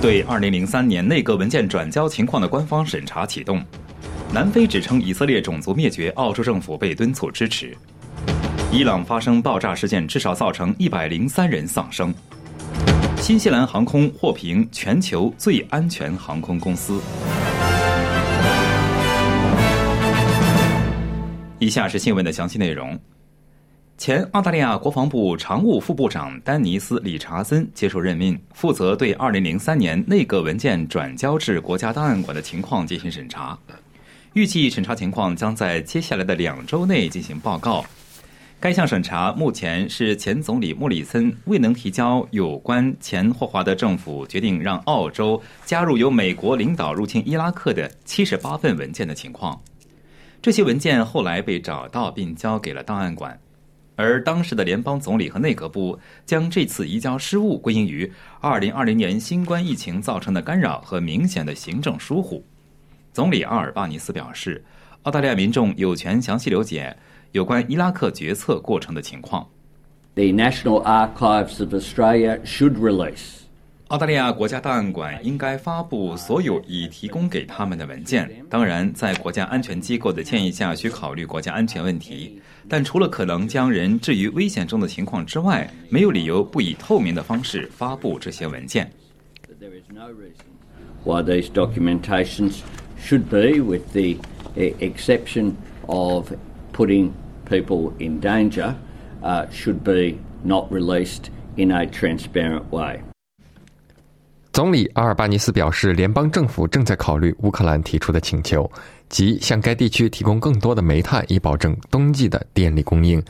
对二零零三年内阁文件转交情况的官方审查启动。南非指称以色列种族灭绝，澳洲政府被敦促支持。伊朗发生爆炸事件，至少造成一百零三人丧生。新西兰航空获评全球最安全航空公司。以下是新闻的详细内容。前澳大利亚国防部常务副部长丹尼斯·理查森接受任命，负责对2003年内阁文件转交至国家档案馆的情况进行审查。预计审查情况将在接下来的两周内进行报告。该项审查目前是前总理莫里森未能提交有关前霍华德政府决定让澳洲加入由美国领导入侵伊拉克的七十八份文件的情况。这些文件后来被找到并交给了档案馆。而当时的联邦总理和内阁部将这次移交失误归因于2020年新冠疫情造成的干扰和明显的行政疏忽。总理阿尔巴尼斯表示，澳大利亚民众有权详细了解有关伊拉克决策过程的情况。The National Archives of Australia should release. 澳大利亚国家档案馆应该发布所有已提供给他们的文件。当然，在国家安全机构的建议下，需考虑国家安全问题。但除了可能将人置于危险中的情况之外，没有理由不以透明的方式发布这些文件。Why these documentations should be, with the exception of putting people in danger, should be not released in a transparent way. 总理阿尔巴尼斯表示，联邦政府正在考虑乌克兰提出的请求，即向该地区提供更多的煤炭，以保证冬季的电力供应。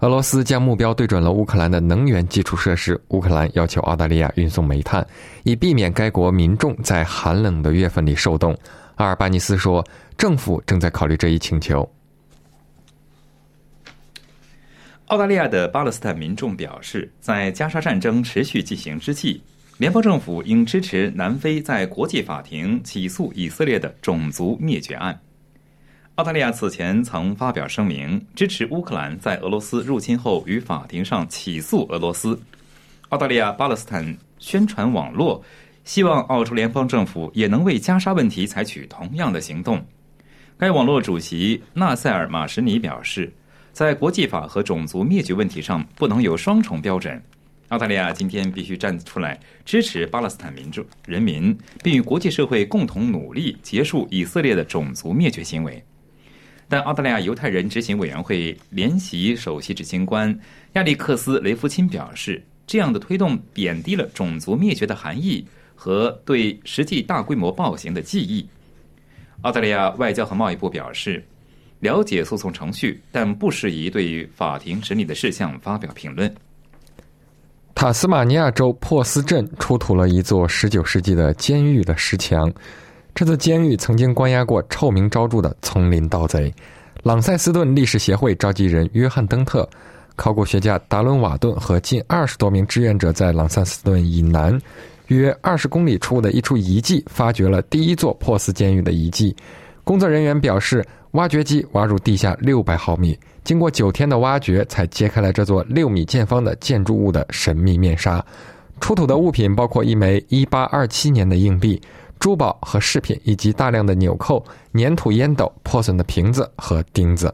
俄罗斯将目标对准了乌克兰的能源基础设施。乌克兰要求澳大利亚运送煤炭，以避免该国民众在寒冷的月份里受冻。阿尔巴尼斯说，政府正在考虑这一请求。澳大利亚的巴勒斯坦民众表示，在加沙战争持续进行之际。联邦政府应支持南非在国际法庭起诉以色列的种族灭绝案。澳大利亚此前曾发表声明，支持乌克兰在俄罗斯入侵后于法庭上起诉俄罗斯。澳大利亚巴勒斯坦宣传网络希望澳洲联邦政府也能为加沙问题采取同样的行动。该网络主席纳塞尔马什尼表示，在国际法和种族灭绝问题上不能有双重标准。澳大利亚今天必须站出来支持巴勒斯坦民众人民，并与国际社会共同努力结束以色列的种族灭绝行为。但澳大利亚犹太人执行委员会联席首席执行官亚历克斯·雷夫钦表示，这样的推动贬低了种族灭绝的含义和对实际大规模暴行的记忆。澳大利亚外交和贸易部表示，了解诉讼程序，但不适宜对于法庭审理的事项发表评论。塔斯马尼亚州珀斯镇出土了一座19世纪的监狱的石墙，这座监狱曾经关押过臭名昭著的丛林盗贼。朗塞斯顿历史协会召集人约翰·登特、考古学家达伦·瓦顿和近二十多名志愿者在朗塞斯顿以南约二十公里处的一处遗迹发掘了第一座珀斯监狱的遗迹。工作人员表示，挖掘机挖入地下六百毫米。经过九天的挖掘，才揭开了这座六米见方的建筑物的神秘面纱。出土的物品包括一枚1827年的硬币、珠宝和饰品，以及大量的纽扣、粘土烟斗、破损的瓶子和钉子。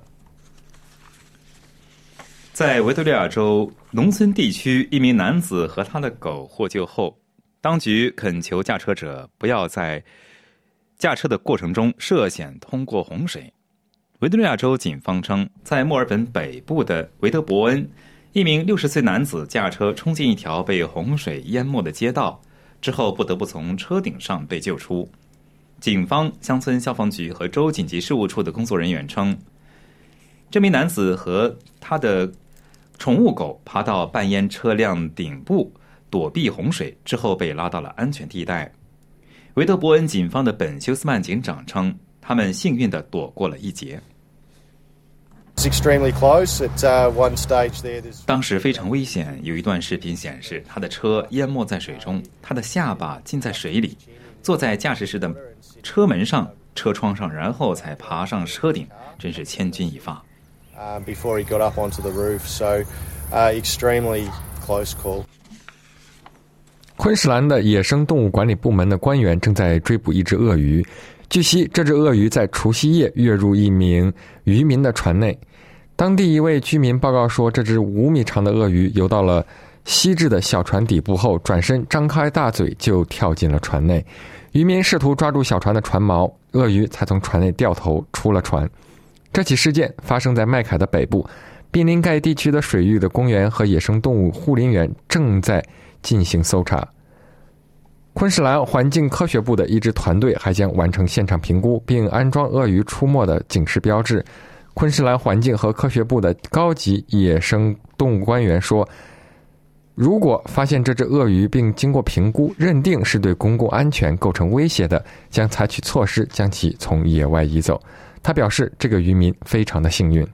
在维多利亚州农村地区，一名男子和他的狗获救后，当局恳求驾车者不要在驾车的过程中涉险通过洪水。维多利亚州警方称，在墨尔本北部的维德伯恩，一名六十岁男子驾车冲进一条被洪水淹没的街道，之后不得不从车顶上被救出。警方、乡村消防局和州紧急事务处的工作人员称，这名男子和他的宠物狗爬到半淹车辆顶部躲避洪水，之后被拉到了安全地带。维德伯恩警方的本休斯曼警长称，他们幸运地躲过了一劫。当时非常危险，有一段视频显示他的车淹没在水中，他的下巴浸在水里，坐在驾驶室的车门上、车窗上，然后才爬上车顶，真是千钧一发。昆士兰的野生动物管理部门的官员正在追捕一只鳄鱼。据悉，这只鳄鱼在除夕夜跃入一名渔民的船内。当地一位居民报告说，这只五米长的鳄鱼游到了锡制的小船底部后，转身张开大嘴就跳进了船内。渔民试图抓住小船的船锚，鳄鱼才从船内掉头出了船。这起事件发生在麦凯的北部，濒临该地区的水域的公园和野生动物护林员正在进行搜查。昆士兰环境科学部的一支团队还将完成现场评估，并安装鳄鱼出没的警示标志。昆士兰环境和科学部的高级野生动物官员说：“如果发现这只鳄鱼并经过评估认定是对公共安全构成威胁的，将采取措施将其从野外移走。”他表示，这个渔民非常的幸运。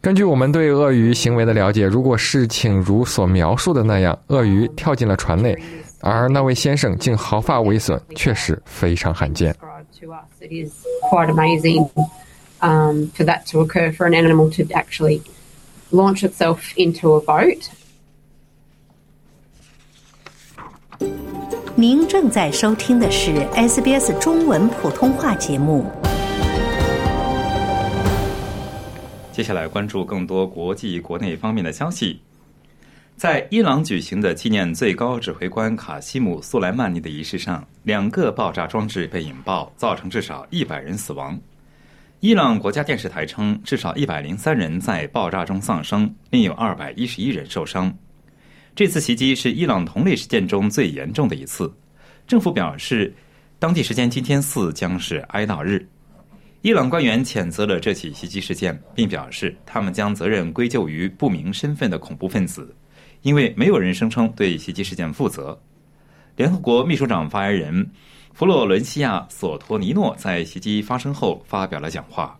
根据我们对鳄鱼行为的了解，如果事情如所描述的那样，鳄鱼跳进了船内，而那位先生竟毫发未损，确实非常罕见。您正在收听的是 SBS 中文普通话节目。接下来关注更多国际、国内方面的消息。在伊朗举行的纪念最高指挥官卡西姆·苏莱曼尼的仪式上，两个爆炸装置被引爆，造成至少一百人死亡。伊朗国家电视台称，至少一百零三人在爆炸中丧生，另有二百一十一人受伤。这次袭击是伊朗同类事件中最严重的一次。政府表示，当地时间今天四将是哀悼日。伊朗官员谴责了这起袭击事件，并表示他们将责任归咎于不明身份的恐怖分子，因为没有人声称对袭击事件负责。联合国秘书长发言人弗洛伦西亚·索托尼诺在袭击发生后发表了讲话。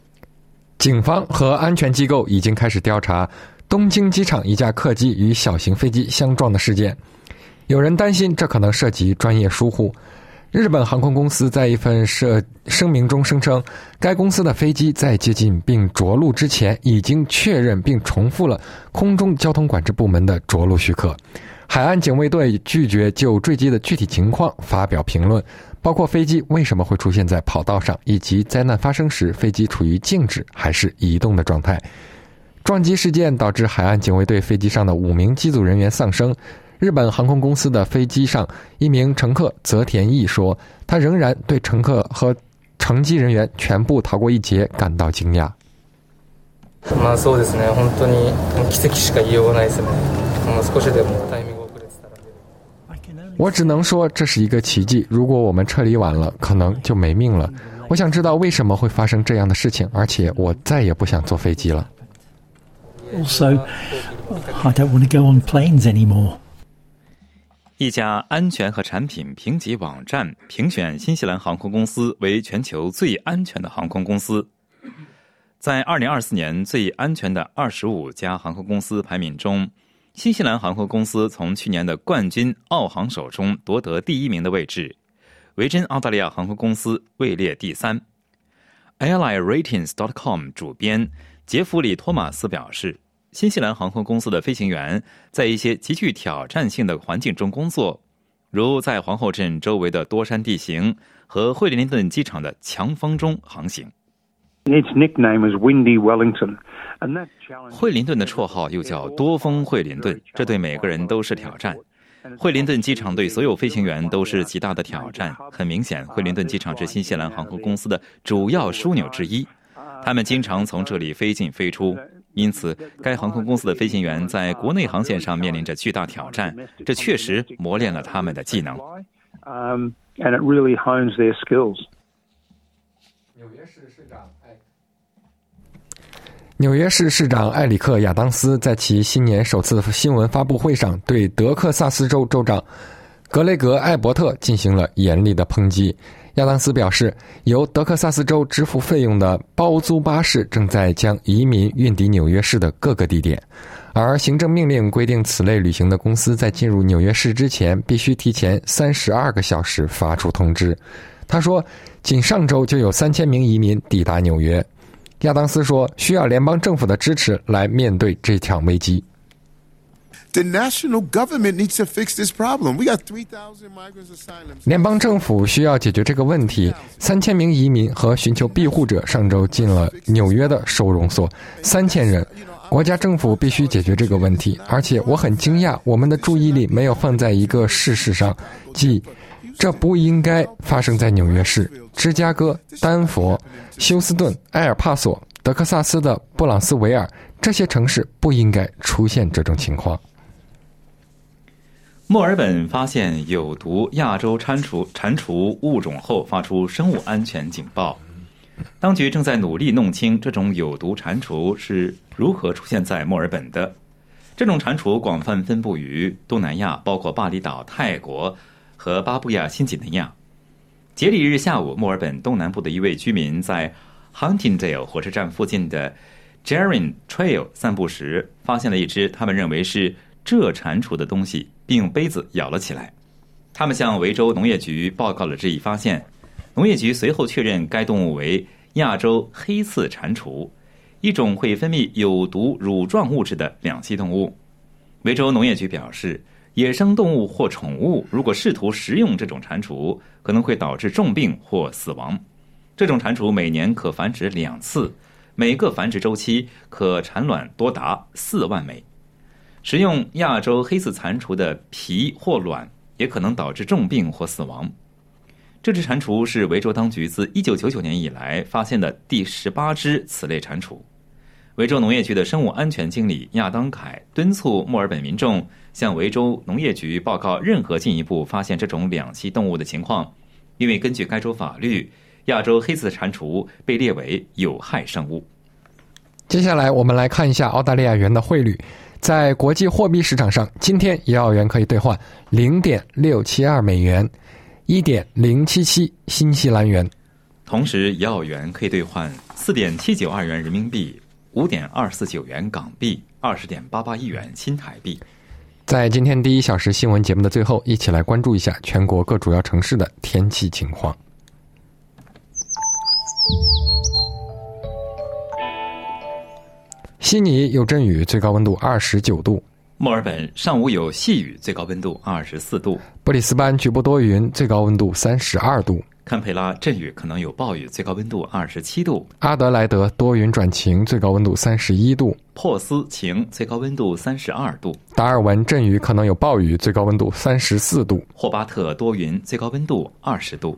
警方和安全机构已经开始调查东京机场一架客机与小型飞机相撞的事件。有人担心这可能涉及专业疏忽。日本航空公司在一份声声明中声称，该公司的飞机在接近并着陆之前已经确认并重复了空中交通管制部门的着陆许可。海岸警卫队拒绝就坠机的具体情况发表评论。包括飞机为什么会出现在跑道上，以及灾难发生时飞机处于静止还是移动的状态。撞击事件导致海岸警卫队飞机上的五名机组人员丧生。日本航空公司的飞机上一名乘客泽田义说：“他仍然对乘客和乘机人员全部逃过一劫感到惊讶。”まあそうですね。本当に奇跡しか言いようがないですね。もう少しでも 我只能说这是一个奇迹。如果我们撤离晚了，可能就没命了。我想知道为什么会发生这样的事情，而且我再也不想坐飞机了。Also, I don't want to go on planes anymore. 一家安全和产品评级网站评选新西兰航空公司为全球最安全的航空公司。在二零二四年最安全的二十五家航空公司排名中，新西兰航空公司从去年的冠军澳航手中夺得第一名的位置，维珍澳大利亚航空公司位列第三。AirlineRatings.com 主编杰弗里·托马斯表示，新西兰航空公司的飞行员在一些极具挑战性的环境中工作，如在皇后镇周围的多山地形和惠灵顿机场的强风中航行。惠灵顿的绰号又叫多风惠灵顿，这对每个人都是挑战。惠灵顿机场对所有飞行员都是极大的挑战。很明显，惠灵顿机场是新西兰航空公司的主要枢纽之一，他们经常从这里飞进飞出，因此该航空公司的飞行员在国内航线上面临着巨大挑战。这确实磨练了他们的技能。Um, and it really hones their skills. 纽约市市长艾纽约市市长埃里克·亚当斯在其新年首次新闻发布会上，对德克萨斯州州长格雷格·艾伯特进行了严厉的抨击。亚当斯表示，由德克萨斯州支付费用的包租巴士正在将移民运抵纽约市的各个地点，而行政命令规定，此类旅行的公司在进入纽约市之前必须提前三十二个小时发出通知。他说，仅上周就有三千名移民抵达纽约。亚当斯说：“需要联邦政府的支持来面对这场危机。” The national government needs to fix this problem. We got 3,000 migrants asylum. 联邦政府需要解决这个问题。三千名移民和寻求庇护者上周进了纽约的收容所，三千人。国家政府必须解决这个问题。而且我很惊讶，我们的注意力没有放在一个事实上，即这不应该发生在纽约市、芝加哥、丹佛、休斯顿、埃尔帕索、德克萨斯的布朗斯维尔这些城市不应该出现这种情况。墨尔本发现有毒亚洲蟾蜍蟾蜍物种后，发出生物安全警报。当局正在努力弄清这种有毒蟾蜍是如何出现在墨尔本的。这种蟾蜍广泛分布于东南亚，包括巴厘岛、泰国和巴布亚新几内亚。节礼日下午，墨尔本东南部的一位居民在 Huntingdale 火车站附近的 j e r i n Trail 散步时，发现了一只他们认为是蛰蟾蜍的东西。并用杯子舀了起来。他们向维州农业局报告了这一发现。农业局随后确认该动物为亚洲黑刺蟾蜍，一种会分泌有毒乳状物质的两栖动物。维州农业局表示，野生动物或宠物如果试图食用这种蟾蜍，可能会导致重病或死亡。这种蟾蜍每年可繁殖两次，每个繁殖周期可产卵多达四万枚。食用亚洲黑刺蟾蜍的皮或卵，也可能导致重病或死亡。这只蟾蜍是维州当局自1999年以来发现的第十八只此类蟾蜍。维州农业局的生物安全经理亚当凯敦促墨尔本民众向维州农业局报告任何进一步发现这种两栖动物的情况，因为根据该州法律，亚洲黑刺蟾蜍被列为有害生物。接下来，我们来看一下澳大利亚元的汇率。在国际货币市场上，今天一澳元可以兑换零点六七二美元，一点零七七新西兰元。同时，一澳元可以兑换四点七九二元人民币，五点二四九元港币，二十点八八亿元新台币。在今天第一小时新闻节目的最后，一起来关注一下全国各主要城市的天气情况。悉尼有阵雨，最高温度二十九度；墨尔本上午有细雨，最高温度二十四度；布里斯班局部多云，最高温度三十二度；堪培拉阵雨，可能有暴雨，最高温度二十七度；阿德莱德多云转晴，最高温度三十一度；珀斯晴，最高温度三十二度；达尔文阵雨，可能有暴雨，最高温度三十四度；霍巴特多云，最高温度二十度。